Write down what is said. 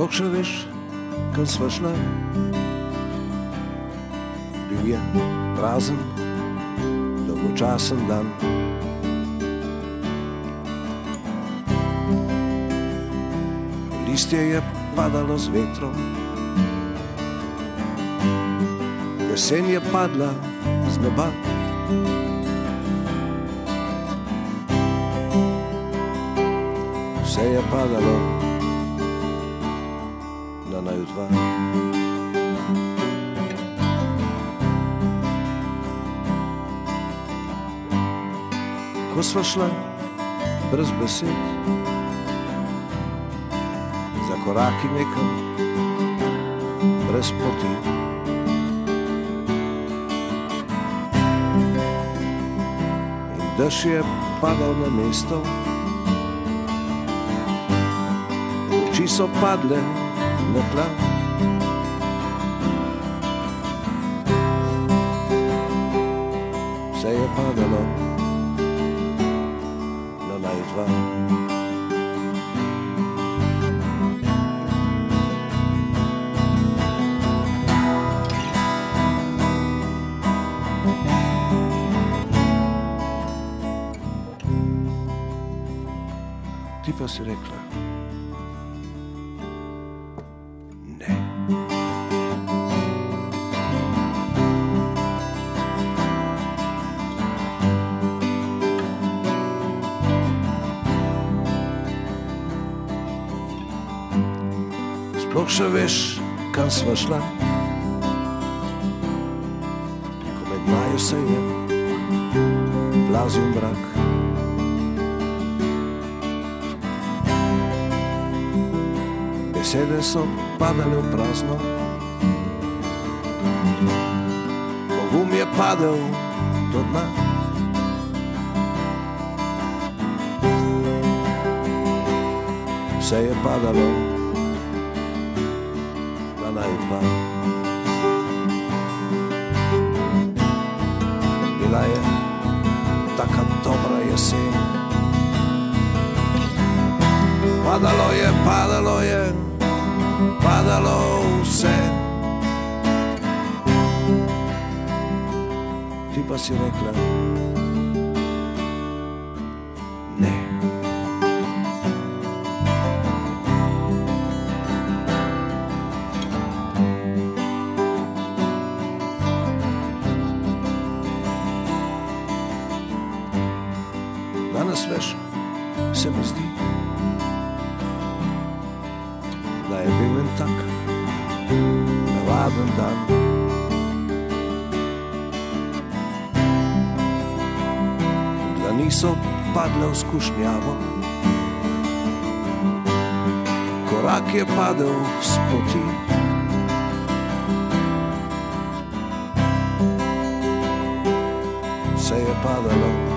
Sploh še veš, kam smo šli. Bil je prazen, dolgočasen dan. Listje je padalo z vetrom, jesen je padla z neba. Vse je padalo na naju dva. Ko sva šla brez besed, za koraki nekam, brez poti. In dež je padal na mesto, oči so padle na tla. Vse je padalo na naj dva. Ti pa si rekla, Sploh še veš, kam sva šla. Ko med naju se je plazil mrak. Besede so padale v prazno, pogum je padel do dna. Vse je padalo Padalo je, padalo je, padalo vse. Ti pa si rekla, ne. Danes veš, se mi zdi, da je bil en tak navaden dan. Da niso padle v skušnjavo, korak je padel s poti. Vse je padalo